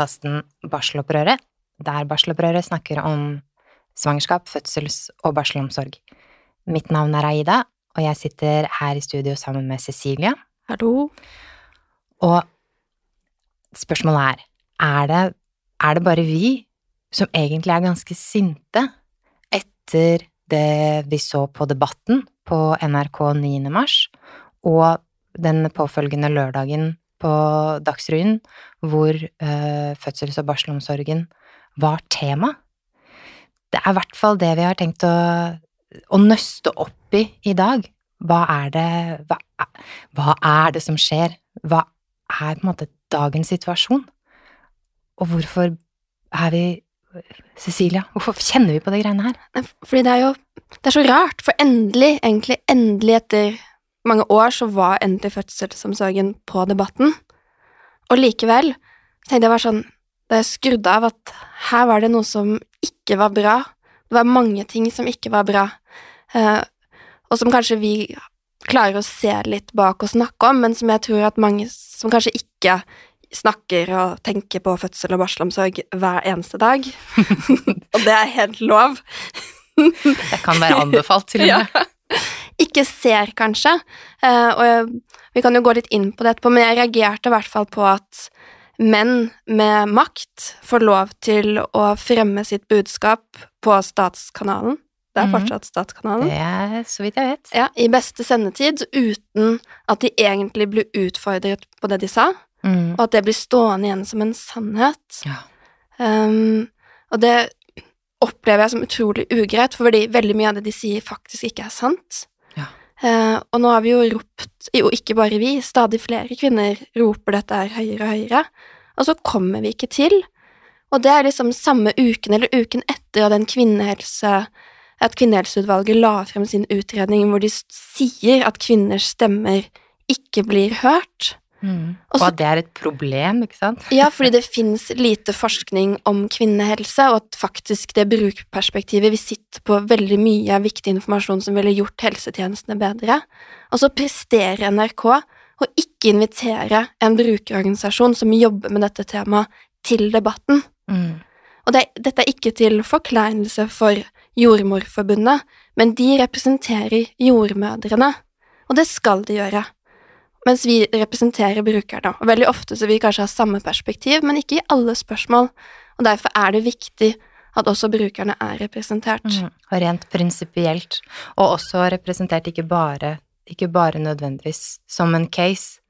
podkasten Barselopprøret, der Barselopprøret snakker om svangerskap, fødsels- og barselomsorg. Mitt navn er Aida, og jeg sitter her i studio sammen med Cecilia. Hallo. Og spørsmålet er, er det, er det bare vi som egentlig er ganske sinte etter det vi så på Debatten på NRK 9. mars, og den påfølgende lørdagen på Dagsrevyen, hvor uh, fødsels- og barselomsorgen var tema? Det er i hvert fall det vi har tenkt å, å nøste opp i i dag. Hva er det hva, hva er det som skjer? Hva er på en måte dagens situasjon? Og hvorfor er vi Cecilia, hvorfor kjenner vi på de greiene her? Fordi det er jo Det er så rart, for endelig, egentlig endelig etter mange år, så var endelig fødselsomsorgen på debatten. Og likevel tenkte jeg bare sånn Da jeg skrudde av at her var det noe som ikke var bra. Det var mange ting som ikke var bra, eh, og som kanskje vi klarer å se litt bak og snakke om, men som jeg tror at mange som kanskje ikke snakker og tenker på fødsel og barselomsorg hver eneste dag. og det er helt lov. Det kan være anbefalt, til og med. Ja. Ikke ser, kanskje. Eh, og jeg, vi kan jo gå litt inn på det etterpå, men jeg reagerte i hvert fall på at menn med makt får lov til å fremme sitt budskap på statskanalen. Det er Mhm. fortsatt statskanalen. Det er så vidt jeg vet. Ja, I beste sendetid, uten at de egentlig blir utfordret på det de sa, Mm. og at det blir stående igjen som en sannhet. Ja. Um, og det opplever jeg som utrolig ugreit, fordi veldig mye av det de sier, faktisk ikke er sant. Eh, og nå har vi jo ropt, jo ikke bare vi, stadig flere kvinner roper dette her høyere og høyere, og så kommer vi ikke til. Og det er liksom samme uken eller uken etter at kvinnehelse at Kvinnehelseutvalget la frem sin utredning hvor de sier at kvinners stemmer ikke blir hørt. Mm. Og at det er et problem, ikke sant? Ja, fordi det finnes lite forskning om kvinnehelse, og at faktisk det brukerperspektivet Vi sitter på veldig mye viktig informasjon som ville gjort helsetjenestene bedre. Og så presterer NRK å ikke invitere en brukerorganisasjon som jobber med dette temaet, til debatten. Mm. Og det, dette er ikke til forkleinelse for Jordmorforbundet, men de representerer jordmødrene, og det skal de gjøre. Mens vi representerer brukerne, og veldig ofte så vil vi kanskje ha samme perspektiv, men ikke i alle spørsmål, og derfor er det viktig at også brukerne er representert. Mm. Og rent prinsipielt, og også representert ikke bare, ikke bare nødvendigvis som en case,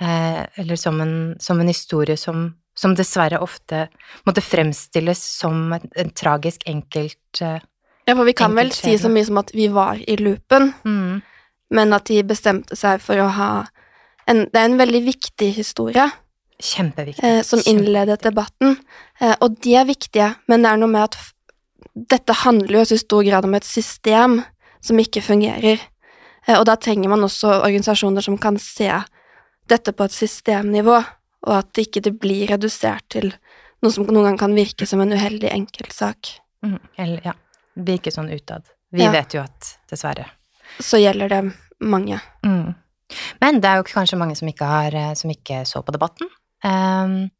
eh, eller som en, som en historie som, som dessverre ofte måtte fremstilles som en, en tragisk enkelt eh, Ja, for vi kan vel si så mye som at vi var i loopen, mm. men at de bestemte seg for å ha en Det er en veldig viktig historie. Kjempeviktig. eh, som innledet debatten. Eh, og de er viktige, men det er noe med at dette handler jo i stor grad om et system som ikke fungerer. Eh, og da trenger man også organisasjoner som kan se dette på et systemnivå, og at det ikke det blir redusert til noe som noen gang kan virke som en uheldig enkeltsak. Mm. Eller, ja. Virke sånn utad. Vi Ja. vet jo at dessverre Så gjelder det mange. Mm. Men det er jo kanskje mange som ikke, har, eh, som ikke så på debatten. Um,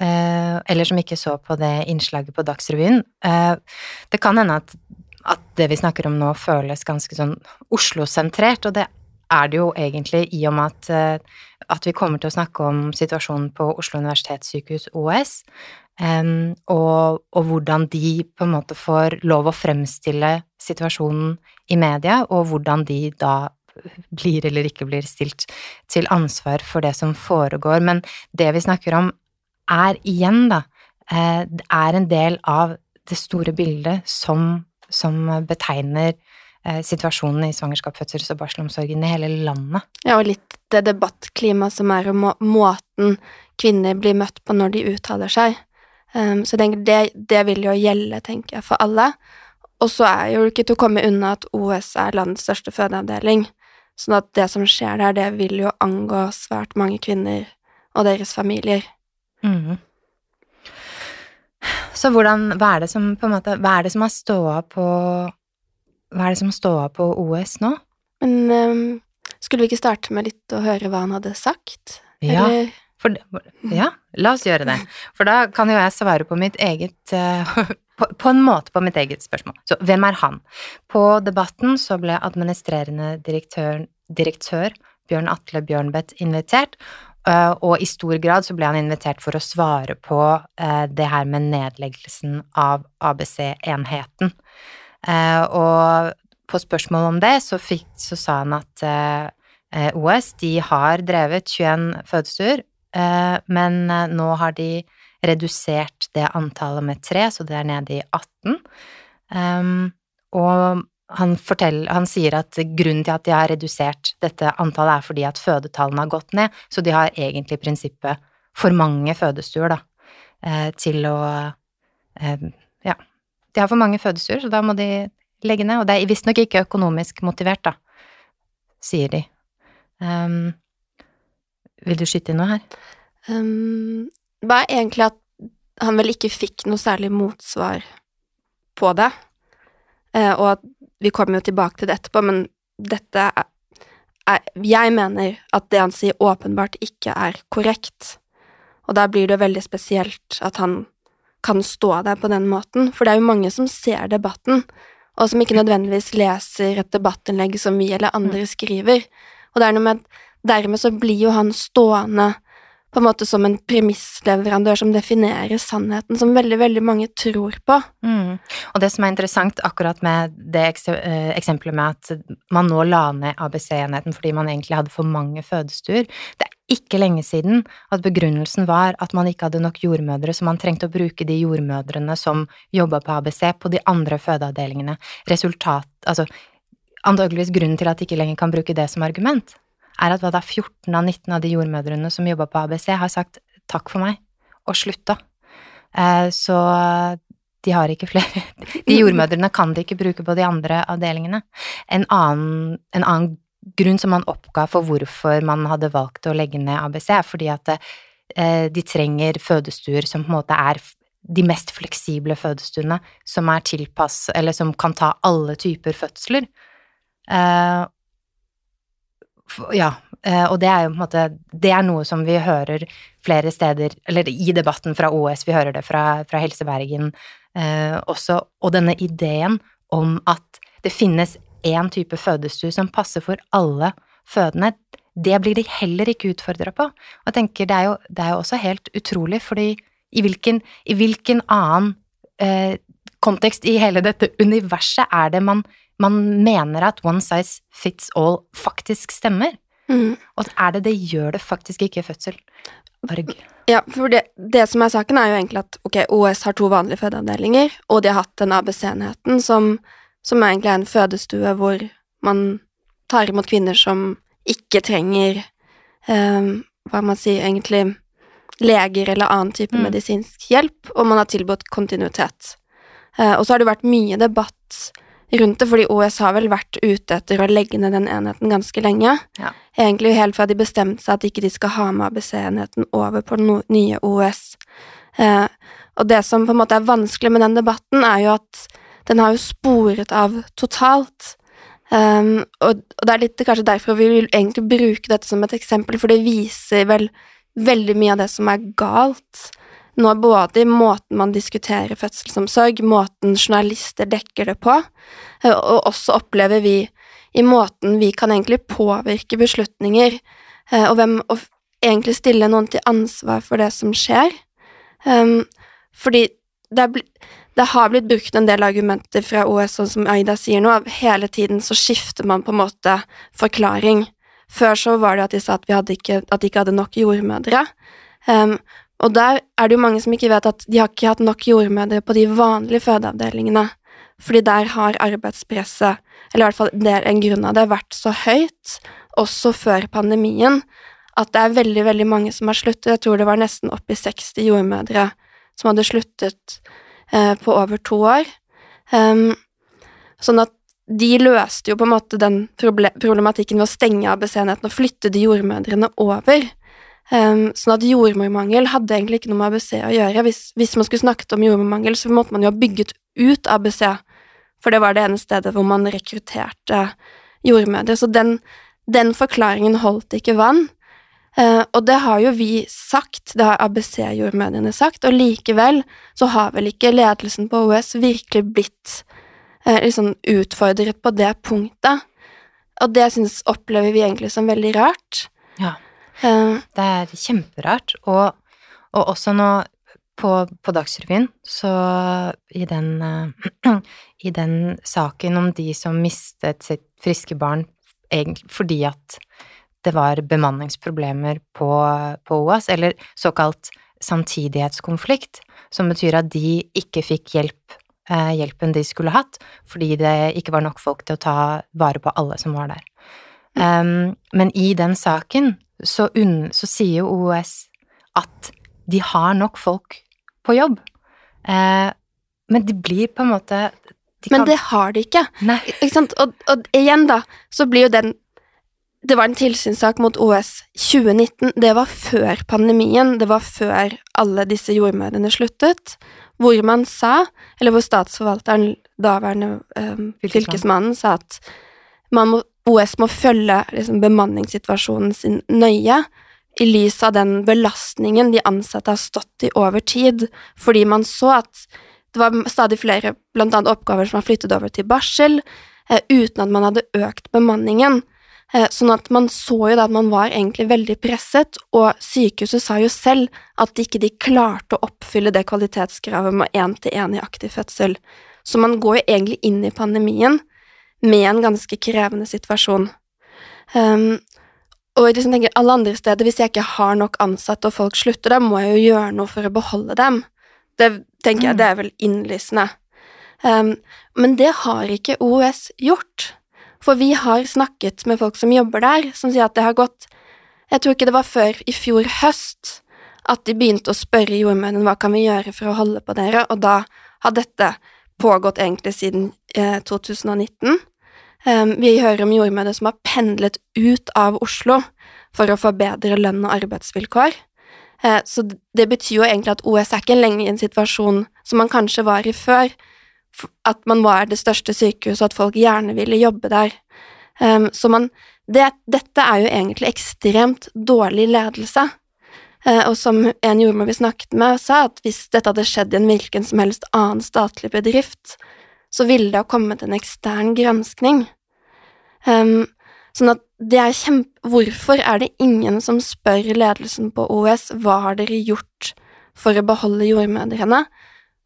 uh, eller som ikke så på det innslaget på Dagsrevyen. Uh, det kan hende at, at det vi snakker om nå, føles ganske sånn Oslo-sentrert, og det er det jo egentlig i og med at, uh, at vi kommer til å snakke om situasjonen på Oslo universitetssykehus, OS, um, og, og hvordan de på en måte får lov å fremstille situasjonen i media, og hvordan de da blir eller ikke blir stilt til ansvar for det som foregår. Men det vi snakker om, er igjen, da, eh, er en del av det store bildet som, som betegner eh, situasjonen i svangerskap, fødsels- og barselomsorgen i hele landet. Ja, og litt det debattklimaet som er, og måten kvinner blir møtt på når de uttaler seg. Um, så jeg tenker det, det vil jo gjelde, tenker jeg, for alle. Og så er jo ikke til å komme unna at OS er landets største fødeavdeling. Sånn at det som skjer der, det vil jo angå svært mange kvinner og deres familier. Mm. Så hvordan, hva er det som på en måte, hva er det som har ståa på Hva er det som ståa på OS nå? Men um, skulle vi ikke starte med litt å høre hva han hadde sagt? Ja. For, ja, la oss gjøre det. For da kan jo jeg svare på mitt eget eh, på, på en måte på mitt eget spørsmål. Så hvem er han? På Debatten så ble administrerende direktør, direktør Bjørn Atle Bjørnbeth invitert, eh, og i stor grad så ble han invitert for å svare på eh, det her med nedleggelsen av ABC-enheten. Eh, og på spørsmål om det så, fikk, så sa han at OS de har drevet 21 fødestuer, men nå har de redusert det antallet med tre, så det er nede i 18. Um, og han, han sier at grunnen til at de har redusert dette antallet, er fordi at fødetallene har gått ned, så de har egentlig i prinsippet for mange fødestuer, da, eh, til å eh, Ja, de har for mange fødestuer, så da må de legge ned. Og det er visstnok ikke økonomisk motivert, da, sier de. Um, vil du skyte inn noe her? Um, var egentlig at han vel ikke fikk noe særlig motsvar på det, eh, og at vi kommer jo tilbake til det etterpå, men dette er, er Jeg mener at det han sier, åpenbart ikke er korrekt, og da blir det veldig spesielt at han kan stå der på den måten, for det er jo mange som ser debatten, og som ikke nødvendigvis leser et debattinnlegg som vi eller andre skriver, og det er noe med Dermed så blir jo han stående på en måte som en premissleverandør som definerer sannheten, som veldig, veldig mange tror på. Mm. Og det som er interessant akkurat med det eksempelet med at man nå la ned ABC-enheten fordi man egentlig hadde for mange fødestuer, det er ikke lenge siden at begrunnelsen var at man ikke hadde nok jordmødre, så man trengte å bruke de jordmødrene som jobba på ABC, på de andre fødeavdelingene. Resultat Altså antageligvis grunnen til at de ikke lenger kan bruke det som argument er at hva da 14 av 19 av de jordmødrene som jobba på ABC, har sagt takk for meg og slutta. Eh, så de har ikke flere De jordmødrene kan de ikke bruke på de andre avdelingene. En annen, en annen grunn som man oppga for hvorfor man hadde valgt å legge ned ABC, er fordi at eh, de trenger fødestuer som på en måte er de mest fleksible fødestuene, som er tilpass, eller som kan ta alle typer fødsler. Ja, eh, og det er jo på en måte Det er noe som vi hører flere steder, eller i debatten fra OS, vi hører det fra, fra Helse Bergen eh, også, og denne ideen om at det finnes én type fødestue som passer for alle fødende, det blir de heller ikke utfordra på. Og jeg tenker det er, jo, det er jo også helt utrolig, fordi i hvilken, i hvilken annen eh, kontekst i hele dette universet er det man man mener at one size fits all faktisk stemmer. Mm. Og er det det, gjør det faktisk ikke i fødsel. Arg. Ja, for det, det, som er saken, er jo egentlig at ok, OS har to vanlige fødeavdelinger, og de har hatt den ABC-enheten som, som egentlig er en fødestue hvor man tar imot kvinner som ikke trenger eh, hva man sier, egentlig leger eller annen type mm. medisinsk hjelp, og man har tilbudt kontinuitet. Eh, og så har det vært mye debatt rundt det, fordi OS har vel vært ute etter å legge ned den enheten ganske lenge. Ja. Egentlig helt fra de bestemte seg at ikke de skal ha med ABC-enheten over på den nye OS. Eh, og det som på en måte er vanskelig med den debatten, er jo at den har jo sporet av totalt. Um, og, og, det er litt kanskje derfor vi vil egentlig bruke dette som et eksempel, for det viser vel veldig mye av det som er galt nå både i måten man diskuterer fødselsomsorg, måten journalister dekker det på, eh, og også opplever vi i måten vi kan egentlig påvirke beslutninger, eh, og, hvem, og egentlig stille noen til ansvar for det som skjer. Um, fordi det, er, det, har blitt brukt en del argumenter fra OS, sånn som Aida sier nå, hele tiden så skifter man på en måte forklaring. Før så var det at de sa at, vi ikke, at de ikke hadde nok jordmødre. Um, og der er det jo mange som ikke vet at de har ikke hatt nok jordmødre på de vanlige fødeavdelingene, fordi der har arbeidspresset, eller i hvert fall det er en grunn av det, vært så høyt, også før pandemien, at det er veldig, veldig mange som har sluttet. Jeg tror det var nesten oppi 60 jordmødre som hadde sluttet eh, på over to år. Um, sånn at de løste jo på en måte den problematikken ved å stenge ABC-enheten og flytte de jordmødrene over. Um, sånn at jordmormangel hadde egentlig ikke noe med ABC å gjøre. Hvis, hvis man skulle snakket om jordmormangel, så måtte man jo ha bygget ut ABC, for det var det ene stedet hvor man rekrutterte jordmødre. Så den, den forklaringen holdt ikke vann. Uh, og det har jo vi sagt, det har ABC-jordmødrene sagt, og likevel så har vel ikke ledelsen på OS virkelig blitt uh, liksom utfordret på det punktet. Og det synes, opplever vi egentlig som veldig rart. Ja. Det er kjemperart. Og, og også nå på, på Dagsrevyen, så i den, uh, i den saken om de som mistet sitt friske barn egentlig fordi at det var bemanningsproblemer på, på OAS, eller såkalt samtidighetskonflikt, som betyr at de ikke fikk hjelp, uh, hjelpen de skulle hatt, fordi det ikke var nok folk til å ta vare på alle som var der. Um, men i den saken så, unn, så sier jo OOS at de har nok folk på jobb. Eh, men de blir på en måte de men kan- det har de ikke. Ikke? Og, og igjen, da, så blir jo den Det var en tilsynssak mot OS 2019. Det var før pandemien. Det var før alle disse jordmødrene sluttet. Hvor man sa, eller hvor statsforvalteren, daværende eh, fylkesmannen, sa at man må, OS må følge liksom, bemanningssituasjonen sin nøye. I lys av den belastningen de ansatte har stått i over tid, fordi man så at det var stadig flere blant oppgaver som var flyttet over til barsel, eh, uten at man hadde økt bemanningen. Eh, sånn at man så jo da at man var egentlig veldig presset, og sykehuset sa jo selv at ikke de klarte å oppfylle det kvalitetskravet med én-til-én i aktiv fødsel. Så man går jo egentlig inn i pandemien med en ganske krevende situasjon. Um, og liksom tenker, alle andre steder, hvis jeg ikke har nok ansatte og folk slutter, da må jeg jo gjøre noe for å beholde dem. Det tenker jeg, Mm. det er vel innlysende. Um, men det har ikke OUS gjort. For vi har snakket med folk som jobber der, som sier at det har gått Jeg tror ikke det var før i fjor høst at de begynte å spørre jordmødrene hva kan vi gjøre for å holde på dere, og da har dette pågått egentlig siden eh, 2019. Um, vi hører om jordmødre som har pendlet ut av Oslo for å få bedre lønn og arbeidsvilkår. Eh, så det betyr jo egentlig at OS er ikke lenger i en situasjon som man kanskje var i før, at man var det største sykehuset, og at folk gjerne ville jobbe der. Um, så man det, Dette er jo egentlig ekstremt dårlig ledelse. Eh, og som en jordmor vi snakket med, sa at hvis dette hadde skjedd i en hvilken som helst annen statlig bedrift, så ville det ha kommet en ekstern granskning. Um, sånn at det er kjempe... Hvorfor er det ingen som spør ledelsen på OS hva har dere gjort for å beholde jordmødrene?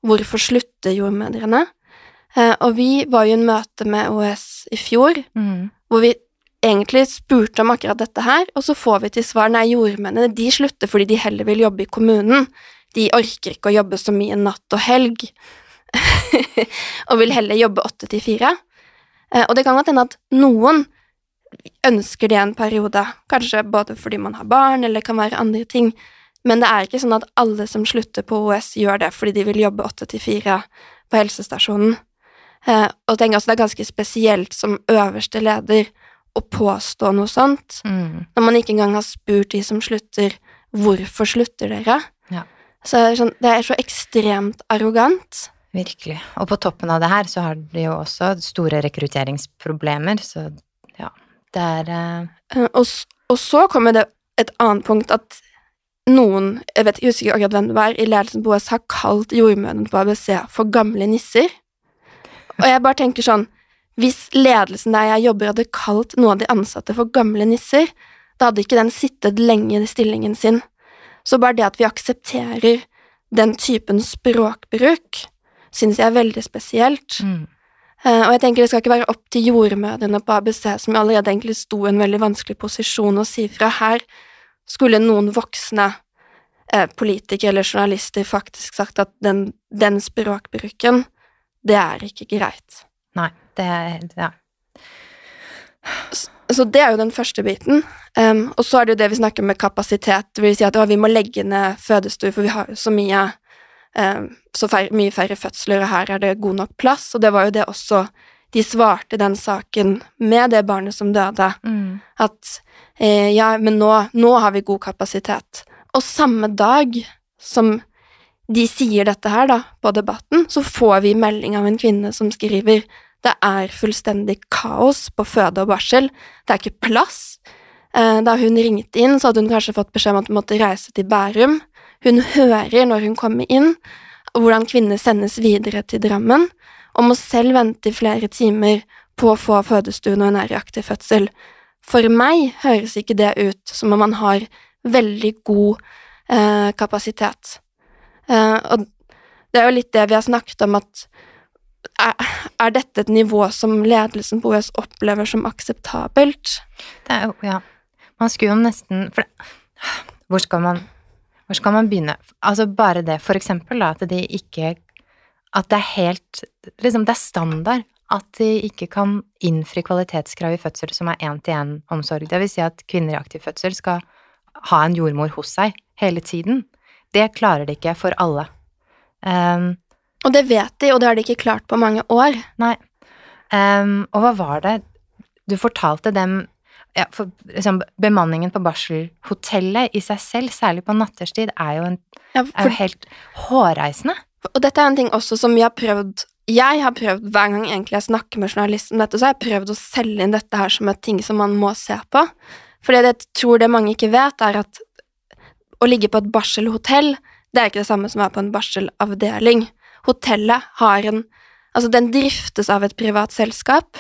Hvorfor slutter jordmødrene? Uh, og vi var jo i en møte med OS i fjor, Mm. hvor vi egentlig spurte om akkurat dette her, og så får vi til svar nei, jordmennene de slutter fordi de heller vil jobbe i kommunen. De orker ikke å jobbe så mye natt og helg, og vil heller jobbe åtte til fire. Eh, Og det kan godt hende at noen ønsker det en periode, kanskje både fordi man har barn, eller det kan være andre ting, men det er ikke sånn at alle som slutter på OS, gjør det fordi de vil jobbe åtte til fire på helsestasjonen. Eh, og tenk altså det er ganske spesielt som øverste leder å påstå noe sånt, Mm. når man ikke engang har spurt de som slutter, hvorfor slutter dere? Ja. Så det er, sånn, det er så ekstremt arrogant. Virkelig. Og på toppen av det her så har de jo også store rekrutteringsproblemer, så ja, det er Eh, Og, og så kommer det et annet punkt at noen, jeg vet jeg husker ikke akkurat hvem det var, i ledelsen på OS har kalt jordmødrene på ABC for gamle nisser. Og jeg bare tenker sånn, hvis ledelsen der jeg jobber hadde kalt noen av de ansatte for gamle nisser, da hadde ikke den sittet lenge i stillingen sin. Så bare det at vi aksepterer den typen språkbruk, synes jeg er veldig spesielt. mm. Eh, og jeg tenker det skal ikke være opp til jordmødrene på ABC, som allerede egentlig sto i en veldig vanskelig posisjon, å si fra her skulle noen voksne eh, politikere eller journalister faktisk sagt at den, den språkbruken, det er ikke greit. Nei, det Ja. Så det er jo den første biten. Um, og så er det jo det vi snakker med kapasitet, det vil si at å, vi må legge ned fødestuer, for vi har så mye um, så færre, mye færre fødsler, og her er det god nok plass, og det var jo det også de svarte den saken med det barnet som døde, Mm. at eh, ja, men nå, nå har vi god kapasitet. Og samme dag som de sier dette her, da, på Debatten, så får vi melding av en kvinne som skriver det er fullstendig kaos på føde og barsel. Det er ikke plass. Eh, Da hun ringte inn, så hadde hun kanskje fått beskjed om at hun måtte reise til Bærum. Hun hører når hun kommer inn, hvordan kvinner sendes videre til Drammen, og må selv vente i flere timer på å få fødestuen og en reaktiv fødsel. For meg høres ikke det ut som om man har veldig god eh, kapasitet. Eh, og det er jo litt det vi har snakket om, at er, dette et nivå som ledelsen på OS opplever som akseptabelt? Det er jo, ja. Man skulle jo nesten For hvor skal man Hvor skal man begynne? Altså bare det, for eksempel, da, at de ikke At det er helt Liksom, det er standard at de ikke kan innfri kvalitetskrav i fødsel som er én-til-én-omsorg. Det vil si at kvinner i aktiv fødsel skal ha en jordmor hos seg hele tiden. Det klarer de ikke for alle. Um, Og det vet de, og det har de ikke klart på mange år. Nei. Um, og hva var det Du fortalte dem ja, for liksom, Bemanningen på barselhotellet i seg selv, særlig på natterstid, er jo, en, Ja, er jo helt hårreisende. og dette er en ting også som vi har prøvd Jeg har prøvd hver gang egentlig jeg snakker med journalisten om dette, så har jeg prøvd å selge inn dette her som et ting som man må se på. For det jeg tror det mange ikke vet, er at å ligge på et barselhotell, det er ikke det samme som å være på en barselavdeling. Hotellet har en Altså, den driftes av et privat selskap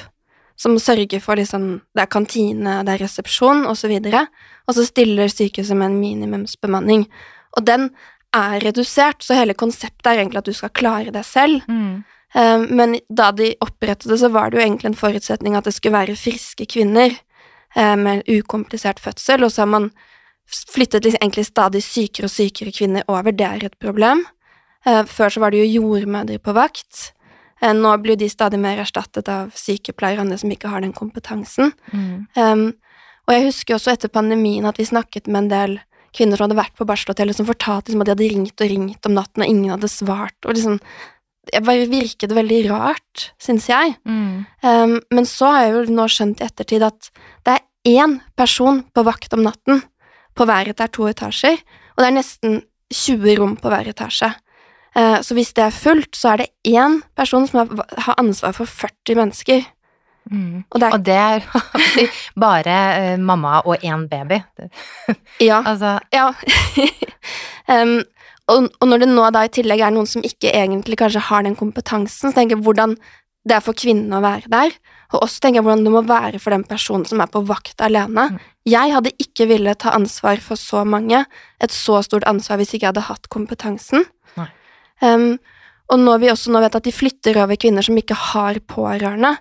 som sørger for liksom Det er kantine, det er resepsjon, og så videre. Og så stiller sykehuset med en minimumsbemanning. Og den er redusert, så hele konseptet er egentlig at du skal klare deg selv. Eh, Men da de opprettet det, så var det jo egentlig en forutsetning at det skulle være friske kvinner eh, med ukomplisert fødsel, og så har man flyttet liksom egentlig stadig sykere og sykere kvinner over. Det er et problem. Eh, Før så var det jo jordmødre på vakt. Eh, Nå blir de stadig mer erstattet av sykepleiere og andre som ikke har den kompetansen. Mm. Um, og jeg husker også etter pandemien at vi snakket med en del kvinner som hadde vært på barselhotellet, som fortalte liksom at de hadde ringt og ringt om natten, og ingen hadde svart. Og liksom, det bare virket veldig rart, syns jeg. Mm. Um, men så har jeg jo nå skjønt i ettertid at det er én person på vakt om natten på hver er to etasjer, og det er nesten 20 rom på hver etasje. Eh, så hvis det er fullt, så er det én person som har, ansvar for 40 mennesker. Mm. Og det er Og det er bare eh, mamma og én baby. Ja. Altså, Ja. um, og, og når det nå da i tillegg er noen som ikke egentlig kanskje har den kompetansen, så tenker jeg hvordan det er for kvinnen å være der, og også tenker jeg hvordan det må være for den personen som er på vakt alene. Mm. Jeg hadde ikke villet ta ansvar for så mange, et så stort ansvar, hvis ikke jeg hadde hatt kompetansen. Um, og når vi også nå vet at de flytter over kvinner som ikke har pårørende,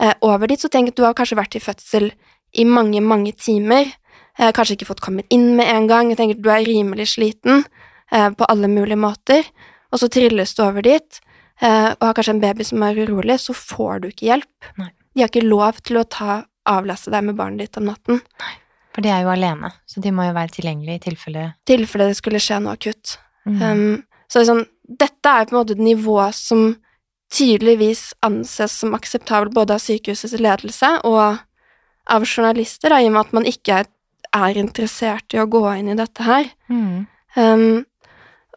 eh, over dit, så jeg at du har kanskje vært i fødsel i mange, mange timer, eh, kanskje ikke fått kommet inn med en gang, jeg tenker at du er rimelig sliten eh, på alle mulige måter, og så trilles du over dit, eh, og har kanskje en baby som er urolig, så får du ikke hjelp. Nei. De har ikke lov til å ta, avlaste deg med barnet ditt om natten, for de er jo alene, så de må jo være tilgjengelige i tilfelle i tilfelle det skulle skje noe akutt. mm. Um, så sånn, dette er på en måte et nivå som tydeligvis anses som akseptabelt både av sykehusets ledelse og av journalister, da, i og med at man ikke er, er interessert i å gå inn i dette her. Mm. Um,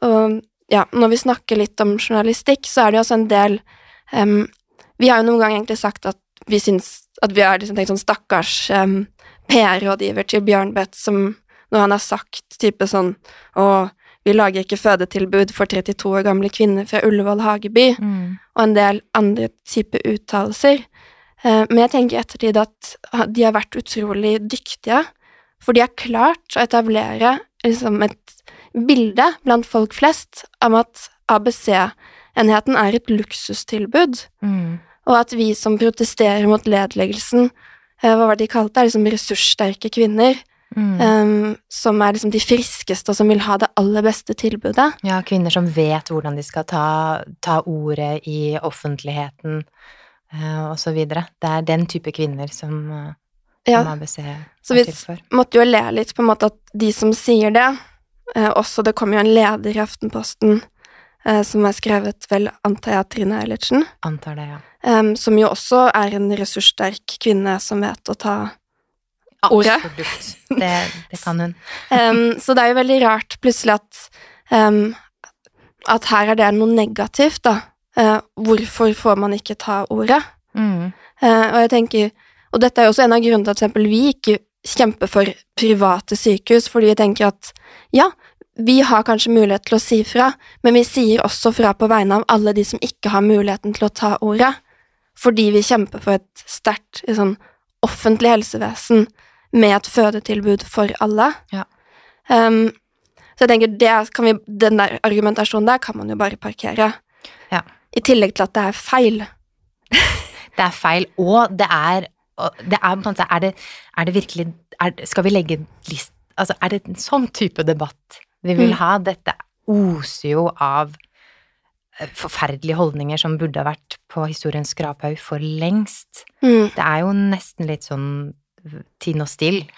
og ja, når vi snakker litt om journalistikk, så er det jo også en del um, Vi har jo noen gang egentlig sagt at vi syns at vi har liksom tenkt sånn stakkars um, PR-rådgiver til Bjørnbeth som når han har sagt type sånn Å, vi lager ikke fødetilbud for 32 år gamle kvinner fra Ullevål Hageby, Mm. og en del andre type uttalelser. Eh, Men jeg tenker i ettertid at de har vært utrolig dyktige, for de har klart å etablere liksom et bilde blant folk flest om at ABC-enheten er et luksustilbud, Mm. Og at vi som protesterer mot ledleggelsen, eh, hva var det de kalte det, er liksom ressurssterke kvinner, Mm. um, som er liksom de friskeste og som vil ha det aller beste tilbudet. Ja, kvinner som vet hvordan de skal ta, ta ordet i offentligheten, uh, og så videre. Det er den type kvinner som, Ja. som ABC Så er vi til for. måtte jo le litt på en måte at de som sier det, uh, også det kom jo en leder i Aftenposten som er skrevet vel, antar jeg, av Trine Eilertsen, Antar det, ja. Eh, som jo også er en ressurssterk kvinne som vet å ta Ordet. Absolutt. Det, det kan hun. um, Så det er jo veldig rart plutselig at um, at her er det noe negativt, da. Uh, hvorfor får man ikke ta ordet? Mm. Uh, og jeg tenker Og dette er jo også en av grunnene til at eksempel vi ikke kjemper for private sykehus, fordi vi tenker at ja, vi har kanskje mulighet til å si fra, men vi sier også fra på vegne av alle de som ikke har muligheten til å ta ordet, fordi vi kjemper for et sterkt sånn, offentlig helsevesen med et fødetilbud for alle. Ja. Um, så jeg tenker, det kan vi, den der argumentasjonen der kan man jo bare parkere. Ja. I tillegg til at det er feil. Det er feil, og det er det er, er, det, er det virkelig Skal vi legge list Altså, er det en sånn type debatt vi vil Mm. ha? Dette oser jo av forferdelige holdninger som burde ha vært på historiens skraphaug for lengst. Mm. Det er jo nesten litt sånn tinn og still.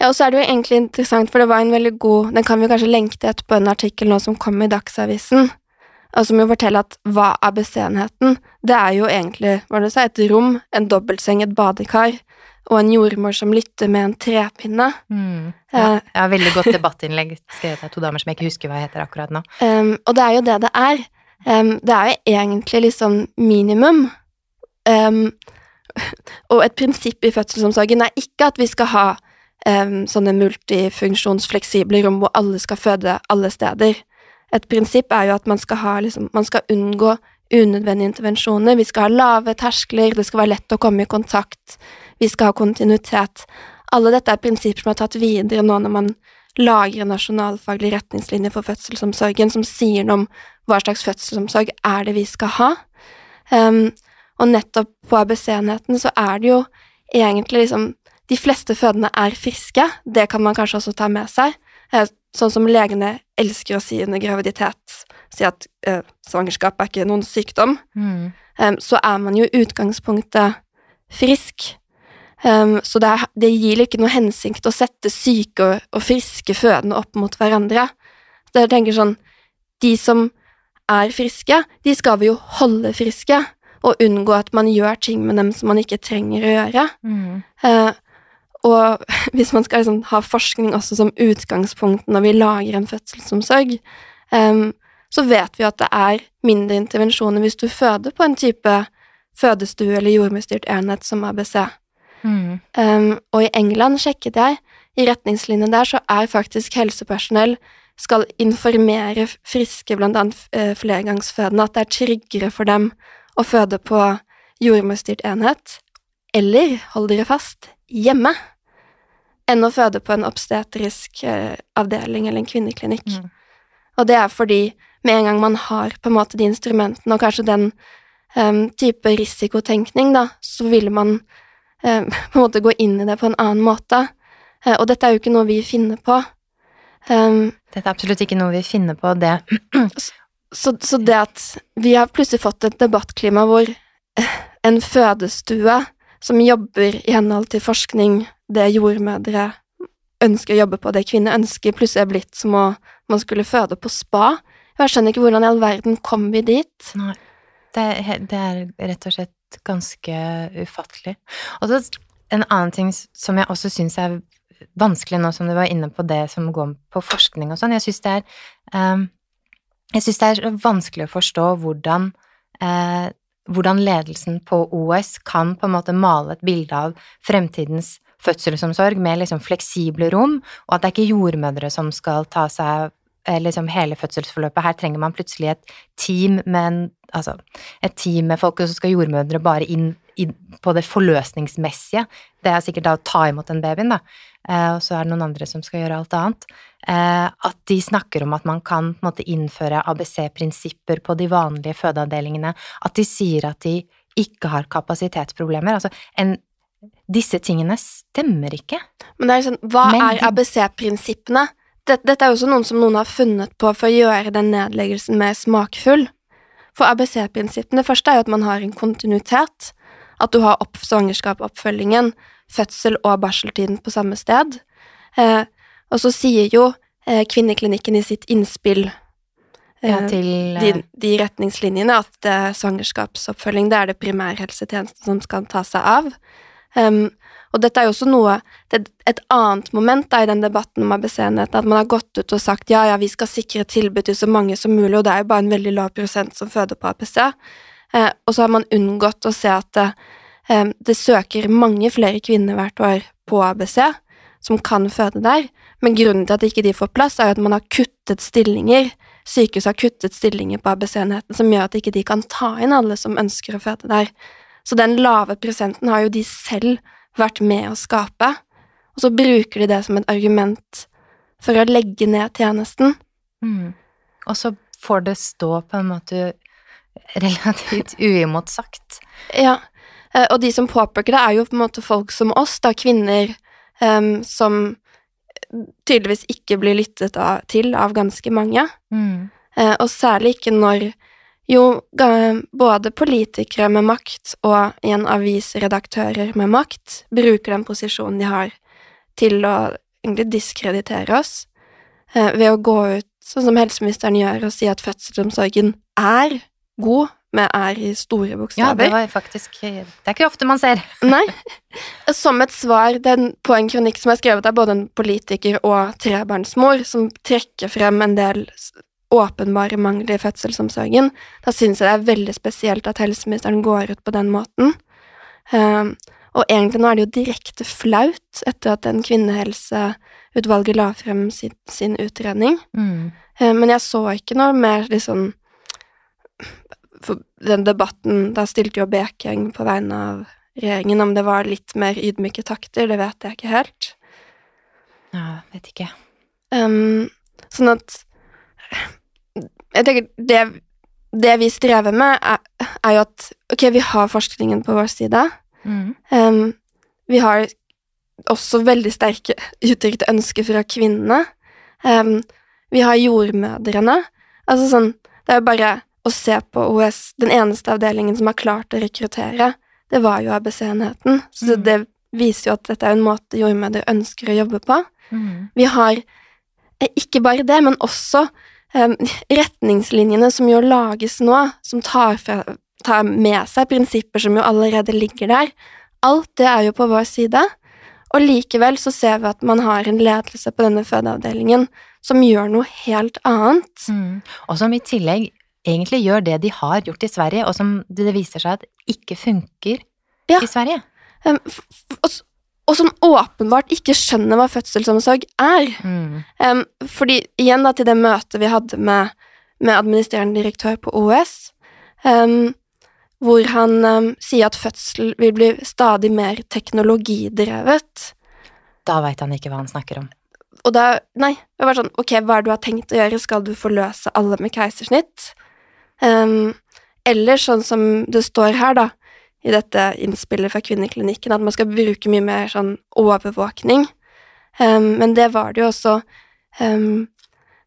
Ja, og så er det jo egentlig interessant, for det var en veldig god Den kan vi kanskje lenke til etterpå, en artikkel nå som kom i Dagsavisen, og som jo forteller at hva er besenheten? Det er jo egentlig, hva det sa, et rom, en dobbeltseng, et badekar, og en jordmor som lytter med en trepinne. Ja, Eh. ja, veldig godt debattinnlegg skrevet av to damer som jeg ikke husker hva jeg heter akkurat nå. Um, og det er jo det det er. Um, det er jo egentlig liksom minimum. Um, og et prinsipp i fødselsomsorgen er ikke at vi skal ha um, sånne multifunksjonsfleksible rom hvor alle skal føde alle steder. Et prinsipp er jo at man skal ha liksom, man skal unngå unødvendige intervensjoner, vi skal ha lave terskler, det skal være lett å komme i kontakt, vi skal ha kontinuitet. Alle dette er prinsipper som er tatt videre nå når man lager en nasjonalfaglig retningslinje for fødselsomsorgen som sier noe om hva slags fødselsomsorg er det vi skal ha. Um, og nettopp på ABC-enheten så er det jo egentlig liksom De fleste fødende er friske, det kan man kanskje også ta med seg. Eh, sånn som legene elsker å si under graviditet, si at eh, svangerskap er ikke noen sykdom, Mm. um, så er man jo i utgangspunktet frisk. Um, så det, er, det gir ikke noe hensikt å sette syke og, og friske fødende opp mot hverandre. Så jeg tenker sånn, de som er friske, de skal vi jo holde friske, og unngå at man gjør ting med dem som man ikke trenger å gjøre. Mm. Eh, og hvis man skal liksom ha forskning også som utgangspunkt når vi lager en fødselsomsorg, eh, så vet vi at det er mindre intervensjoner hvis du føder på en type fødestue eller jordmorstyrt enhet som ABC. Mm. Um, og i England sjekket jeg, i retningslinjen der så er faktisk helsepersonell skal informere friske, annet eh, flergangsfødende, at det er tryggere for dem å føde på jordmorstyrt enhet, eller, hold dere fast, hjemme, enn å føde på en obstetrisk eh, avdeling eller en kvinneklinikk. Mm. Og det er fordi med en gang man har på en måte de instrumentene, og kanskje den um, type risikotenkning, da, så vil man um, på en måte gå inn i det på en annen måte. Uh, og dette er jo ikke noe vi finner på. Em, Dette er absolutt ikke noe vi finner på, det. så, så det at vi har plutselig fått et debattklima hvor en fødestue som jobber i henhold til forskning, det jordmødre ønsker å jobbe på, det kvinner ønsker, plutselig er blitt som å man skulle føde på spa. Jeg skjønner ikke hvordan i all verden kom vi dit. Nei. Det, er det er rett og slett ganske ufattelig. Og så en annen ting som jeg også syns er vanskelig nå som du var inne på det som går på forskning og sånn, jeg syns det syns det er vanskelig å forstå hvordan eh, hvordan ledelsen på OS kan på en måte male et bilde av fremtidens fødselsomsorg med liksom fleksible rom, og at det er ikke jordmødre som skal ta seg eh, liksom hele fødselsforløpet. Her trenger man plutselig et team med en altså, et team med folk, og så skal jordmødre bare inn inn på det forløsningsmessige. Det er sikkert da å ta imot den babyen, da. Eh, og så er det noen andre som skal gjøre alt annet. Eh, at de snakker om at man kan måte innføre ABC-prinsipper på de vanlige fødeavdelingene. At de sier at de ikke har kapasitetsproblemer. Altså, en, disse tingene stemmer ikke. Men det er sånn, hva Men er ABC-prinsippene? Dette, dette er jo også noen som noen har funnet på for å gjøre den nedleggelsen mer smakfull. For ABC-prinsippene første er jo at man har en kontinuitet, at du har opp svangerskap-oppfølgingen, fødsel og barseltiden på samme sted. Eh, og så sier jo eh, Kvinneklinikken i sitt innspill eh, Ja, til de, eh, de retningslinjene at eh, svangerskapsoppfølging det er det primærhelsetjenesten som skal ta seg av. Um, og dette er jo også noe det, Et annet moment da, i den debatten om ABC-enheten, at man har gått ut og sagt ja, ja, vi skal sikre tilbud til så mange som mulig, og det er jo bare en veldig lav prosent som føder på APC. Eh, og så har man unngått å se at eh, det søker mange flere kvinner hvert år på ABC som kan føde der, men grunnen til at ikke de får plass, er at man har kuttet stillinger. Sykehuset har kuttet stillinger på ABC-enheten som gjør at ikke de kan ta inn alle som ønsker å føde der. Så den lave prosenten har jo de selv vært med å skape, og så bruker de det som et argument for å legge ned tjenesten. Mm. Og så får det stå på en måte relativt uimotsagt. Ja, og de som påpeker det, er jo på en måte folk som oss, da, kvinner um, som tydeligvis ikke blir lyttet av, til av ganske mange. Mm. Uh, og særlig ikke når jo både politikere med makt og igjen avisredaktører med makt bruker den posisjonen de har til å egentlig diskreditere oss uh, ved å gå ut sånn som helseministeren gjør, og si at fødselsomsorgen er god, med R i store bokstaver. Ja, det var faktisk Det er ikke ofte man ser. Nei. Som et svar den, på en kronikk som er skrevet av både en politiker og trebarnsmor, som trekker frem en del åpenbare mangler i fødselsomsorgen. Da syns jeg det er veldig spesielt at helseministeren går ut på den måten. Um, og egentlig nå er det jo direkte flaut etter at den kvinnehelseutvalget la frem sin, sin utredning. Mm. Um, men jeg så ikke noe mer liksom for den debatten Da stilte jo Bekeng på vegne av regjeringen. Om det var litt mer ydmyke takter, det vet jeg ikke helt. Ja, vet ikke. Um, sånn at Jeg tenker det, det vi strever med, er, er, jo at ok, vi har forskningen på vår side. Mm. Um, vi har også veldig sterke uttrykte ønsker fra kvinnene. Um, vi har jordmødrene. Altså sånn Det er jo bare å se på OS Den eneste avdelingen som har klart å rekruttere, det var jo ABC-enheten. Så Mm. det viser jo at dette er en måte jordmødre ønsker å jobbe på. Mm. Vi har eh, ikke bare det, men også um, retningslinjene som jo lages nå, som tar, fra, tar med seg prinsipper som jo allerede ligger der. Alt det er jo på vår side. Og likevel så ser vi at man har en ledelse på denne fødeavdelingen som gjør noe helt annet. Mm. Og som i tillegg egentlig gjør det de har gjort i Sverige, og som det viser seg at ikke funker Ja. i Sverige. Um, og som åpenbart ikke skjønner hva fødselsomsorg er. Mm. Um, fordi igjen da til det møtet vi hadde med, med administrerende direktør på OS, um, hvor han um, sier at fødsel vil bli stadig mer teknologidrevet. Da veit han ikke hva han snakker om. Og da, nei, det var sånn, ok, hva er det du har tenkt å gjøre, skal du forløse alle med keisersnitt? Em, eller sånn som det står her, da, i dette innspillet fra kvinneklinikken, at man skal bruke mye mer sånn overvåkning. Um, men det var det jo også um,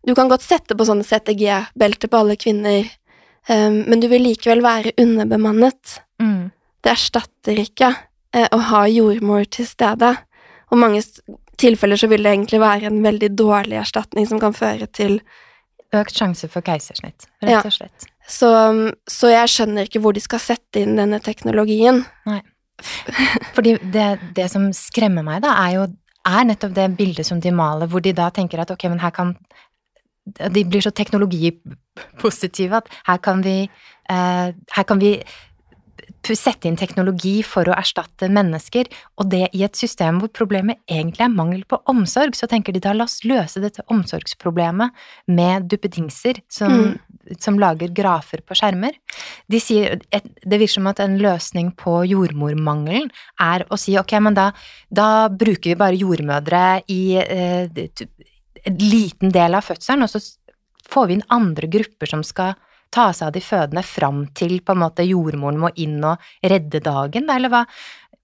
Du kan godt sette på sånne CTG-belter på alle kvinner, men du vil likevel være underbemannet. Mm. Det erstatter ikke eh, å ha jordmor til stede. Og mange tilfeller så vil det egentlig være en veldig dårlig erstatning som kan føre til Økt sjanse for keisersnitt, rett og slett. Så, så jeg skjønner ikke hvor de skal sette inn denne teknologien. Fordi det, det som skremmer meg, da, er jo er nettopp det bildet som de maler, hvor de da tenker at ok, men her kan De blir så teknologipositive at her kan vi eh, Her kan vi sette inn teknologi for å erstatte mennesker, og det i et system hvor problemet egentlig er mangel på omsorg, så tenker de da la oss løse dette omsorgsproblemet med duppedingser som, som lager grafer på skjermer. De sier, et, det virker som at en løsning på jordmormangelen er å si ok, men da, da bruker vi bare jordmødre i eh, en liten del av fødselen, og så får vi inn andre grupper som skal ta seg av de fødende fram til på en måte jordmoren må inn og redde dagen, eller hva?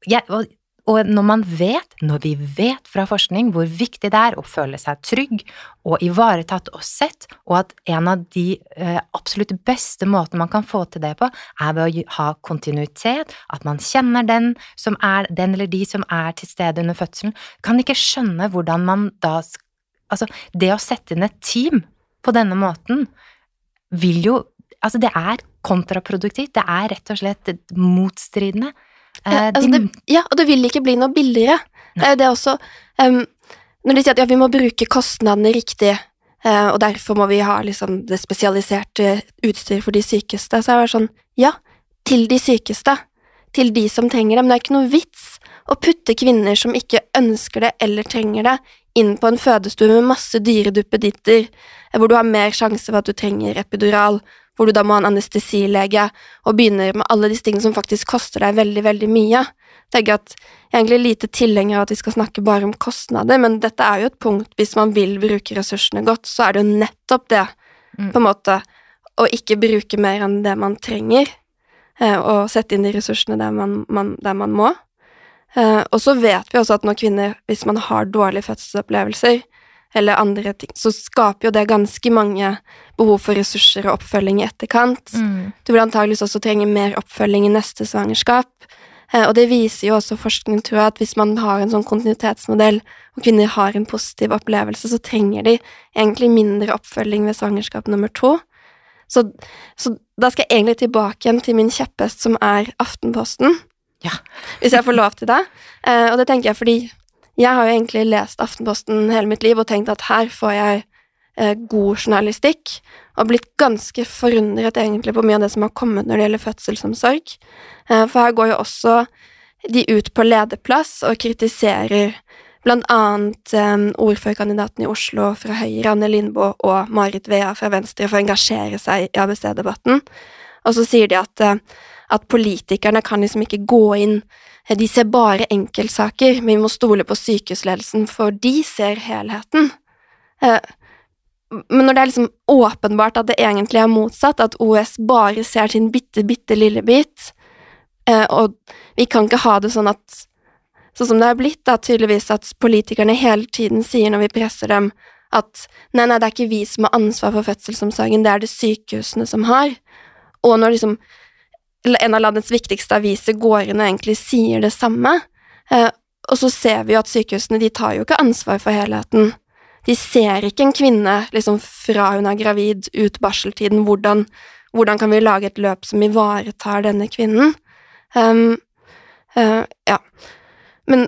Jeg, og, og når man vet, når vi vet fra forskning hvor viktig det er å føle seg trygg og ivaretatt og sett, og at en av de eh, absolutt beste måtene man kan få til det på, er ved å ha kontinuitet, at man kjenner den som er den eller de som er til stede under fødselen, kan ikke skjønne hvordan man da Altså, det å sette inn et team på denne måten vil jo Altså, det er kontraproduktivt. Det er rett og slett motstridende. Ja, Eh, altså de, det, ja, og det vil ikke bli noe billigere. Det er jo det også um, Når de sier at ja, vi må bruke kostnadene riktig, uh, og derfor må vi ha liksom det spesialiserte utstyr for de sykeste, så er det sånn Ja, til de sykeste. til de som trenger det, men det er ikke noe vits å putte kvinner som ikke ønsker det eller trenger det, inn på en fødestue med masse dyre duppeditter, hvor du har mer sjanse for at du trenger epidural, hvor du da må ha en anestesilege, og begynner med alle disse tingene som faktisk koster deg veldig, veldig mye. Jeg at jeg er egentlig lite tilhenger av at vi skal snakke bare om kostnader, men dette er jo et punkt, hvis man vil bruke ressursene godt, så er det jo nettopp det, Mm. på en måte, å ikke bruke mer enn det man trenger, eh, og sette inn de ressursene der man, man, der man må. Eh, og så vet vi også at når kvinner, hvis man har dårlige fødselsopplevelser, eller andre ting, så skaper jo det ganske mange behov for ressurser og oppfølging i etterkant. Mm. Du vil antageligvis også trenge mer oppfølging i neste svangerskap. Eh, Og det viser jo også forskning, tror jeg, at hvis man har en sånn kontinuitetsmodell, og kvinner har en positiv opplevelse, så trenger de egentlig mindre oppfølging ved svangerskap nummer to. Så, så da skal jeg egentlig tilbake igjen til min kjepphest, som er Aftenposten. Ja. Hvis jeg får lov til det. Eh, og det tenker jeg fordi jeg har jo egentlig lest Aftenposten hele mitt liv og tenkt at her får jeg eh, god journalistikk, og blitt ganske forundret egentlig på mye av det som har kommet når det gjelder fødselsomsorg. Eh, for her går jo også de ut på lederplass og kritiserer blant annet eh, ordførerkandidaten i Oslo fra Høyre, Anne Lindboe, og Marit Vea fra Venstre for å engasjere seg i ABC-debatten. Og så sier de at, eh, at politikerne kan liksom ikke gå inn De ser bare enkeltsaker, men vi må stole på sykehusledelsen, for de ser helheten. Eh, Men når det er liksom åpenbart at det egentlig er motsatt, at OS bare ser sin bitte, bitte lille bit, eh, og vi kan ikke ha det sånn at Sånn som det har blitt, da, tydeligvis, at politikerne hele tiden sier når vi presser dem, at nei, nei, det er ikke vi som har ansvar for fødselsomsorgen, det er det sykehusene som har. Og når liksom en av landets viktigste aviser går inn og egentlig sier det samme, eh, og så ser vi jo at sykehusene de tar jo ikke ansvar for helheten. De ser ikke en kvinne liksom fra hun er gravid, ut barseltiden, hvordan, hvordan kan vi lage et løp som ivaretar denne kvinnen? Um, uh, ja. Men,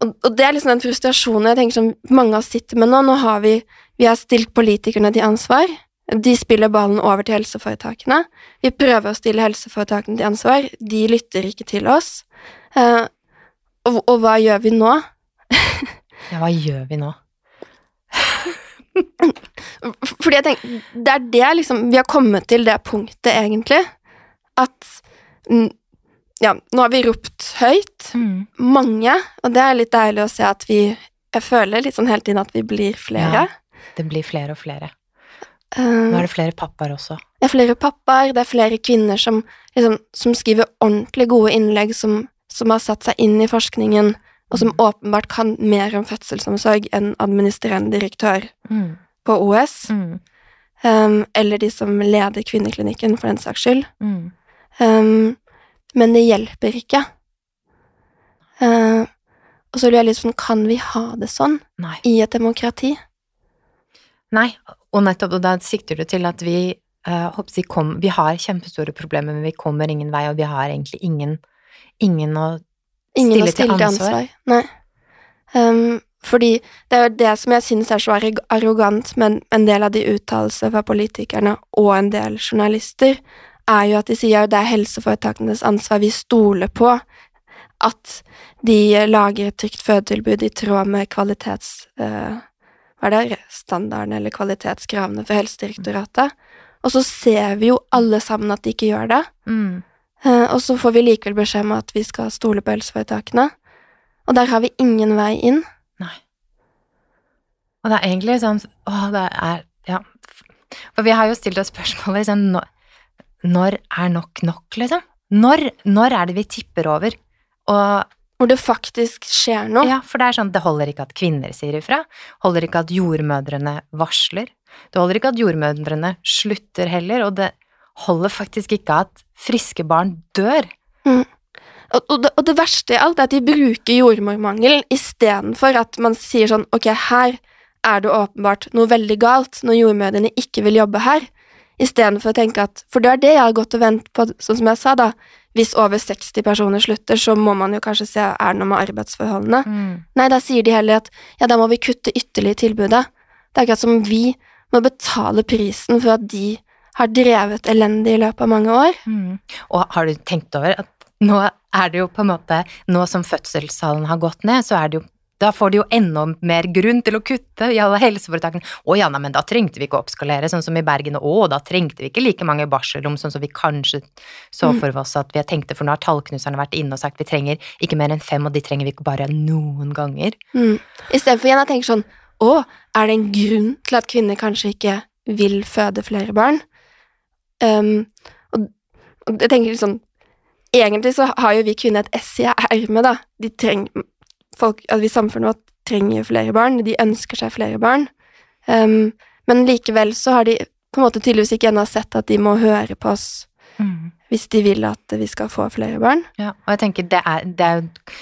og, og det er liksom den frustrasjonen jeg tenker som mange av oss sitter med nå. Nå har vi, vi har stilt politikerne til ansvar. De spiller ballen over til helseforetakene. Vi prøver å stille helseforetakene til ansvar. De lytter ikke til oss. Eh, og, og hva gjør vi nå? Ja, hva gjør vi nå? Fordi jeg tenker, det er det liksom Vi har kommet til det punktet, egentlig, at Ja, nå har vi ropt høyt, Mm. mange, og det er litt deilig å se at vi Jeg føler litt sånn hele tiden at vi blir flere. Det blir flere og flere. Eh, Nå er det flere pappaer også. Det er flere pappaer, det er flere kvinner som, liksom, som skriver ordentlig gode innlegg, som, som har satt seg inn i forskningen, og som åpenbart kan mer om fødselsomsorg enn administrerende direktør Mm. på OS, Mm. um, eller de som leder kvinneklinikken, for den saks skyld. Mm. Um, men det hjelper ikke. Uh, og så lurer jeg litt sånn, kan vi ha det sånn Nei. i et demokrati? Nei, og nettopp, og da sikter du til at vi jeg, kom, Vi har kjempestore problemer, men vi kommer ingen vei, og vi har egentlig ingen, ingen å Ingen stille å stille til ansvar. Nei. Um, fordi det er jo det som jeg synes er så arrogant med en del av de uttalelsene fra politikerne og en del journalister, er jo at de sier at det er helseforetakenes ansvar, vi stoler på at de lager et trygt fødetilbud i tråd med kvalitets... eh, hva er det? Standarden eller kvalitetskravene for Helsedirektoratet. Og så ser vi jo alle sammen at de ikke gjør det. mm. Eh, og så får vi likevel beskjed om at vi skal stole på helseforetakene. Og der har vi ingen vei inn. Nei. Og det er egentlig sånn Å, det er Ja. For vi har jo stilt oss spørsmålet liksom Når, når er nok nok, liksom? Når, når er det vi tipper over? Og Hvor det faktisk skjer noe. Ja, for det er sånn, det holder ikke at kvinner sier ifra. Holder ikke at jordmødrene varsler. Det holder ikke at jordmødrene slutter heller, og det holder faktisk ikke at friske barn dør. Og, og, det, og det verste i alt er at de bruker jordmormangel istedenfor at man sier sånn ok, her er det åpenbart noe veldig galt når jordmødrene ikke vil jobbe her. Istedenfor å tenke at For det er det jeg har gått og ventet på, sånn som jeg sa, da. Hvis over 60 personer slutter, så må man jo kanskje se er det noe med arbeidsforholdene. Nei, da sier de heller at ja, da må vi kutte ytterligere i tilbudet. Det er akkurat som vi må betale prisen for at de har drevet elendig i løpet av mange år. Mm. Og har du tenkt over at nå er det jo på en måte Nå som fødselstallene har gått ned, så er det jo da får de jo enda mer grunn til å kutte i alle helseforetakene. Å ja, nei, men da trengte vi ikke oppskalere, sånn som i Bergen. Å, da trengte vi ikke like mange barselrom, sånn som vi kanskje så Mm. for oss at vi tenkte, for nå har tallknuserne vært inne og sagt vi trenger ikke mer enn fem, og de trenger vi ikke bare noen ganger. Mm. Istedenfor igjen å tenke sånn Å, er det en grunn til at kvinner kanskje ikke vil føde flere barn? Um, og, og jeg tenker liksom Egentlig så har jo vi kvinner et ess i ermet, da. De trenger folk, at Vi samfunnet vårt trenger flere barn. De ønsker seg flere barn. Um, men likevel så har de på en måte tydeligvis ikke ennå sett at de må høre på oss hvis de vil at vi skal få flere barn. Ja, og jeg tenker det er, det er jo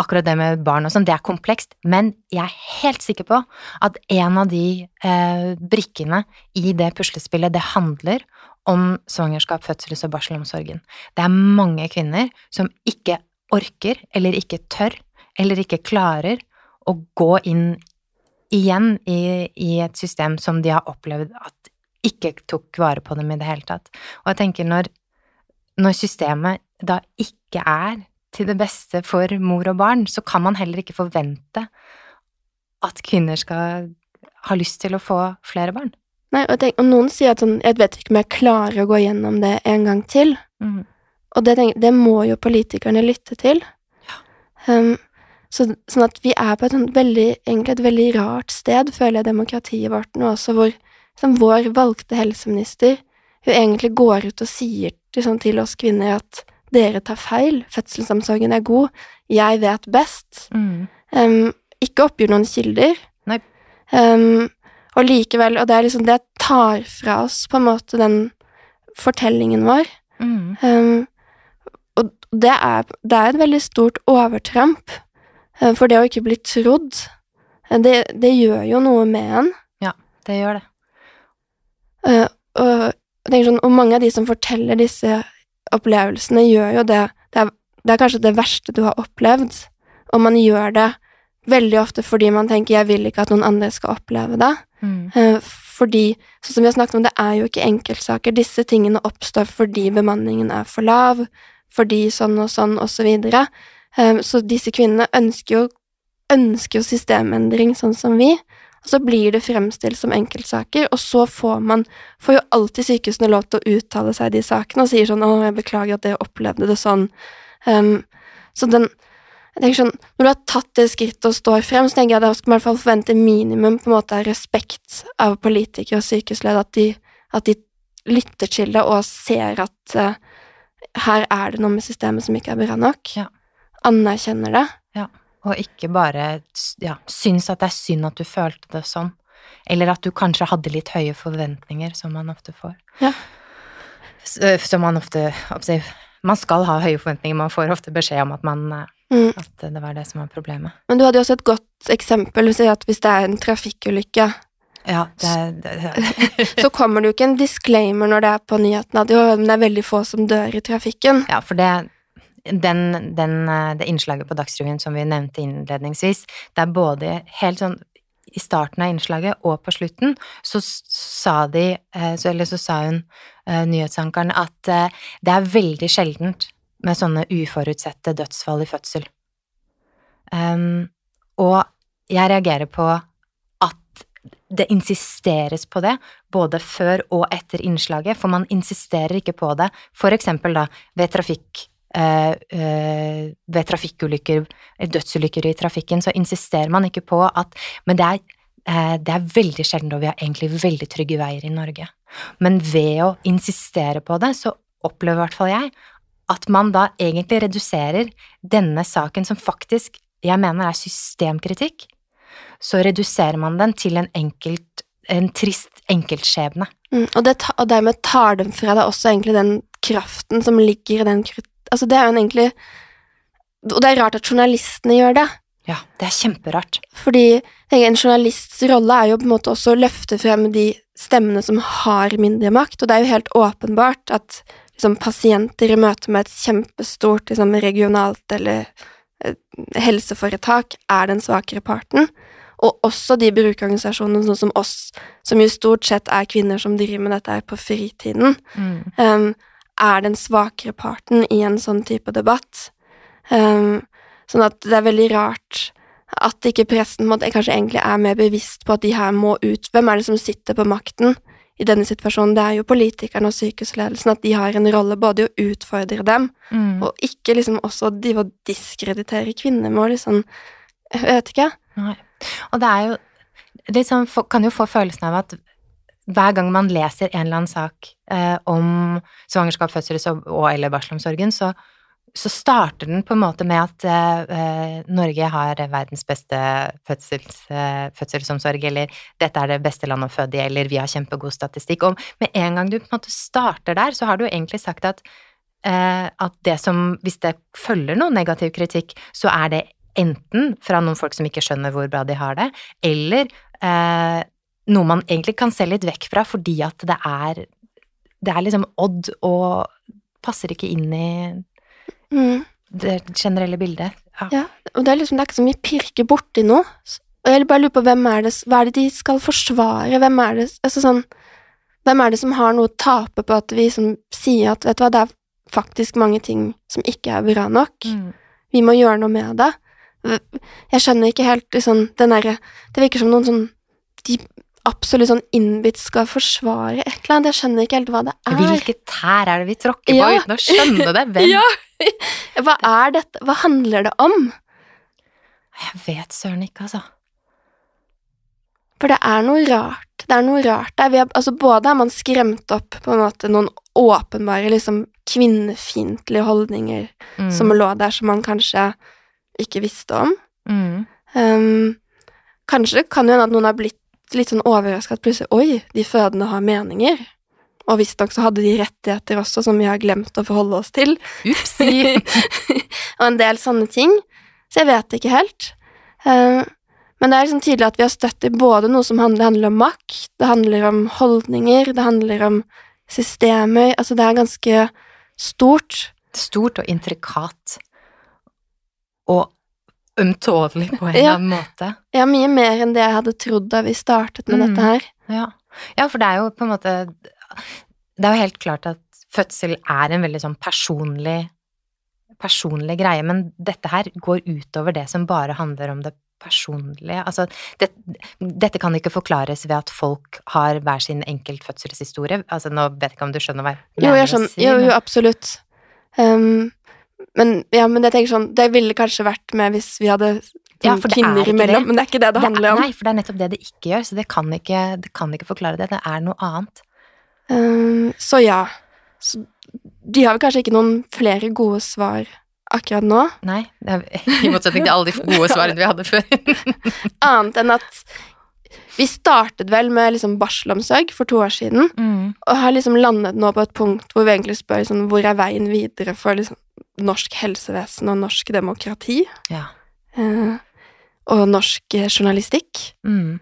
akkurat det med barn og sånn, det er komplekst, men jeg er helt sikker på at en av de eh, brikkene i det puslespillet, det handler om svangerskap, fødsels- og barselomsorgen. Det er mange kvinner som ikke orker, eller ikke tør, eller ikke klarer å gå inn igjen i, i et system som de har opplevd at ikke tok vare på dem i det hele tatt. Og jeg tenker når, når systemet da ikke er til det beste for mor og barn, så kan man heller ikke forvente at kvinner skal ha lyst til å få flere barn. Nei, og, tenk, og noen sier at sånn Jeg vet ikke om jeg klarer å gå gjennom det en gang til. Og det, det må jo politikerne lytte til. Um, så, sånn at vi er på et sånt veldig, egentlig et veldig rart sted, føler jeg, demokratiet vårt nå også, hvor som vår valgte helseminister hun egentlig går ut og sier liksom, til oss kvinner at dere tar feil, fødselsomsorgen er god, jeg vet best. Um, ikke oppgir noen kilder. Um, og likevel, og det er liksom det tar fra oss på en måte den fortellingen vår. Mm. Um, og det er, det er et veldig stort overtramp, for det å ikke bli trodd, eh, det, det gjør jo noe med en. Ja, Det gjør det. Uh, og, sånn, og mange av de som forteller disse opplevelsene, gjør jo det det er, det er kanskje det verste du har opplevd, og man gjør det veldig ofte fordi man tenker 'jeg vil ikke at noen andre skal oppleve det'. Mm. Uh, fordi, sånn som vi har snakket om, det er jo ikke enkeltsaker. Disse tingene oppstår fordi bemanningen er for lav, fordi sånn og sånn, og så videre. Eh, Så disse kvinnene ønsker jo, ønsker jo systemendring, sånn som vi. Og så blir det fremstilt som enkeltsaker, og så får man Får jo alltid sykehusene lov til å uttale seg i de sakene og sier sånn 'Å, jeg beklager at dere opplevde det sånn'. Um, så den jeg tenker sånn, Når du har tatt det skrittet og står frem, så tenker jeg at da skal man i hvert fall forvente minimum på en måte av respekt av politikere og sykehusledere, at at de lytter til det og ser at uh, her er det noe med systemet som ikke er bra nok. Ja. Anerkjenner det. Og ikke bare ja, syns at det er synd at du følte det sånn. Eller at du kanskje hadde litt høye forventninger, som man ofte får. Ja. Som man ofte Man skal ha høye forventninger, man får ofte beskjed om at, man, øh, Mm. at det var det som var problemet. Men du hadde jo også et godt eksempel, si hvis det er en trafikkulykke, Ja, det, det, det. så kommer det jo ikke en disclaimer når det er på nyhetene at jo, det er veldig få som dør i trafikken. Ja, for det den, den, øh, det innslaget på Dagsrevyen som vi nevnte innledningsvis, det er både helt sånn i starten av innslaget og på slutten, så sa de, eh, eller så sa hun, eh, nyhetsankeren, at eh, det er veldig sjeldent med sånne uforutsette dødsfall i fødsel. Um, og jeg reagerer på at det insisteres på det, både før og etter innslaget, for man insisterer ikke på det, for eksempel da ved trafikk, eh, eh, ved trafikkulykker, eh, dødsulykker i trafikken, så insisterer man ikke på at Men det er, eh, det er veldig sjelden, og vi har egentlig veldig trygge veier i Norge. Men ved å insistere på det, så opplever i hvert fall jeg at man da egentlig reduserer denne saken som faktisk jeg mener er systemkritikk, så reduserer man den til en enkelt, en trist enkeltskjebne. Mm, og, og dermed tar den fra deg også egentlig den kraften som ligger i den krutt... Altså, det er jo egentlig Og det er rart at journalistene gjør det. Ja, det er kjemperart. Fordi en journalists rolle er jo på en måte også å løfte frem de stemmene som har mindre makt, og det er jo helt åpenbart at liksom, pasienter i møte med et kjempestort liksom, regionalt eller eh, helseforetak er den svakere parten. Og også de brukerorganisasjonene sånn som oss, som jo stort sett er kvinner som driver med dette her på fritiden, Mm. um, er den svakere parten i en sånn type debatt. Um, sånn at det er veldig rart at ikke presten måtte, kanskje egentlig er mer bevisst på at de her må ut. Hvem er det som sitter på makten i denne situasjonen? Det er jo politikerne og sykehusledelsen, at de har en rolle både i å utfordre dem, Mm. og ikke liksom også de å diskreditere kvinner med å liksom Jeg vet ikke. Nei. Og det er jo liksom, Kan jo få følelsen av at hver gang man leser en eller annen sak eh, om svangerskap, fødsel og, og eller barselomsorgen, så, så starter den på en måte med at eh, eh, Norge har verdens beste fødsels, eh, fødselsomsorg, eller dette er det beste landet å føde i, eller vi har kjempegod statistikk. Og med en gang du på en måte starter der, så har du egentlig sagt at eh, at det som, hvis det følger noe negativ kritikk, så er det enten fra noen folk som ikke skjønner hvor bra de har det, eller eh, noe man egentlig kan se litt vekk fra fordi at det er det er liksom odd og passer ikke inn i Mm. det generelle bildet. Ja. Ja, og det er liksom det er ikke så mye pirke borti noe. Og jeg bare lurer på hvem er det, hva er det de skal forsvare, hvem er det, altså sånn, hvem er det som har noe å tape på at vi som sier at, vet du hva, det er faktisk mange ting som ikke er bra nok, Mm. vi må gjøre noe med det. Jeg skjønner ikke helt liksom, den derre, det virker som noen sånn, de absolutt sånn innbitt skal forsvare et eller annet, jeg skjønner ikke helt hva det er. Hvilke tær er det vi tråkker på Ja. uten å skjønne det? Hvem? Ja, hva er dette, hva handler det om? Jeg vet søren ikke, altså. For det er noe rart. Det er noe rart der. Vi har, altså både er man skremt opp på en måte noen åpenbare liksom kvinnefiendtlige holdninger Mm. som lå der som man kanskje ikke visste om. mm. Um, kanskje det kan jo hende at noen har blitt litt sånn overraska at plutselig Oi, de fødende har meninger. Og visstnok så hadde de rettigheter også, som vi har glemt å forholde oss til. Upsi! og en del sånne ting. Så jeg vet ikke helt. Uh, men det er liksom tydelig at vi har støtt i både noe som handler, handler om makt, det handler om holdninger, det handler om systemer Altså det er ganske stort. Stort og intrikat. Og ømtålig på en Ja. eller annen måte. Ja, mye mer enn det jeg hadde trodd da vi startet med Mm. dette her. Ja. ja, for det er jo på en måte Det er jo helt klart at fødsel er en veldig sånn personlig personlig greie, men dette her går utover det som bare handler om det personlige. Altså, det, dette kan ikke forklares ved at folk har hver sin enkeltfødselshistorie. Altså, nå vet jeg ikke om du skjønner hva jeg Jo, jeg skjønner. Jo, jo, absolutt. Um, men ja, men jeg tenker sånn Det ville kanskje vært med hvis vi hadde Ja, sånn er kvinner imellom, men det er ikke det det Det handler er, om. nei, for det er nettopp det det ikke gjør, så det kan ikke, det kan ikke forklare det. Det er noe annet. Um, så ja. Så de har vel kanskje ikke noen flere gode svar akkurat nå, Nei, er, i motsetning til alle de gode svarene vi hadde før. annet enn at vi startet vel med liksom barselomsorg for to år siden, Mm. og har liksom landet nå på et punkt hvor vi egentlig spør liksom, hvor er veien videre for liksom norsk helsevesen og norsk demokrati, Ja. eh, og norsk eh, journalistikk. Mm.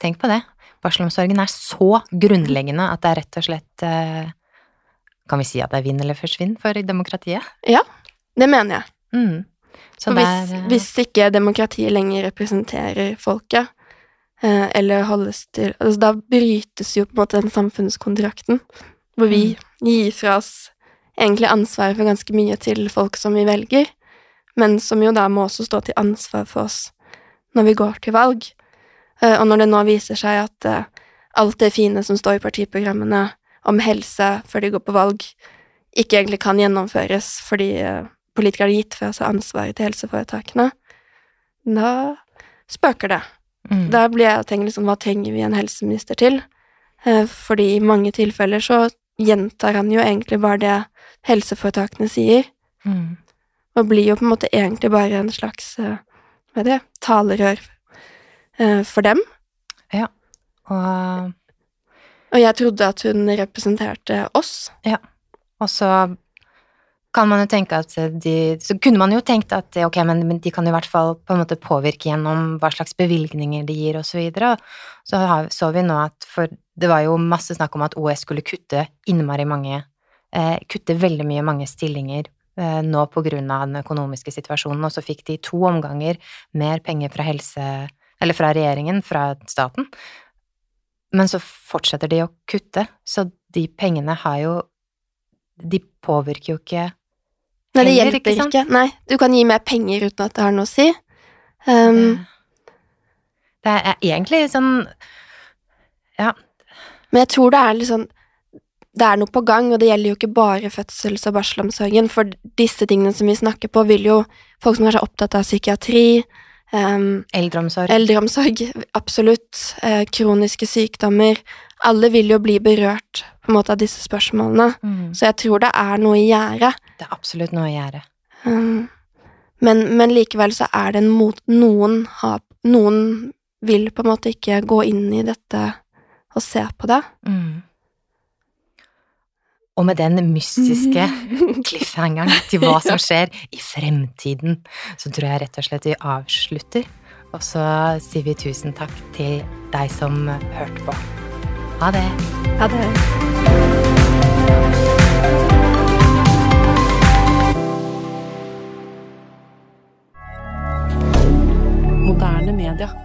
Tenk på det. Barselomsorgen er så grunnleggende at det er rett og slett eh, Kan vi si at det er vinn eller forsvinn for demokratiet? Ja, Det mener jeg. Mm. Så For hvis, er eh, hvis ikke demokratiet lenger representerer folket, eh, eller holdes til altså Da brytes jo på en måte den samfunnskontrakten, hvor vi Mm. gir fra oss egentlig ansvaret for ganske mye til folk som vi velger, men som jo da må også stå til ansvar for oss når vi går til valg. Eh, og når det nå viser seg at eh, alt det fine som står i partiprogrammene om helse før de går på valg, ikke egentlig kan gjennomføres fordi eh, politikere har gitt fra seg ansvaret til helseforetakene, da spøker det. mm. Da blir jeg og tenker liksom, hva trenger vi en helseminister til? Fordi i mange tilfeller så gjentar han jo egentlig bare det helseforetakene sier, Mm. og blir jo på en måte egentlig bare en slags eh, hva er det, talerør eh, for dem. Og, Og jeg trodde at hun representerte oss. Ja, og så kan man jo tenke at de Så kunne man jo tenkt at ok, men, men de kan i hvert fall på en måte påvirke gjennom hva slags bevilgninger de gir, og så videre. Så har, så vi nå at for det var jo masse snakk om at OS skulle kutte innmari mange eh, Kutte veldig mye mange stillinger eh, nå av den økonomiske situasjonen, og så fikk de to omganger mer penger fra helse... Eller fra regjeringen, fra staten. Men så fortsetter de å kutte, så de pengene har jo de påvirker jo ikke Nei, det hjelper ikke ikke. Nei, du kan gi mer penger uten at det har noe å si. Um, Det er egentlig sånn Ja. Men jeg tror det er litt sånn Det er noe på gang, og det gjelder jo ikke bare fødsels- og barselomsorgen, for disse tingene som vi snakker på, vil jo folk som kanskje er opptatt av psykiatri, um, Eldreomsorg. eldreomsorg, absolutt, Uh, kroniske sykdommer Alle vil jo bli berørt på en måte av disse spørsmålene, Mm. så jeg tror det er noe i gjære. Det er absolutt noe i gjære. Um, men, men likevel så er det en mot Noen har Noen vil på en måte ikke gå inn i dette og se på det. Mm. Og med den mystiske cliffhangeren til hva som skjer i fremtiden, så tror jeg rett og slett vi avslutter. Og så sier vi tusen takk til deg som hørte på. Ha det. Ha det Moderne media.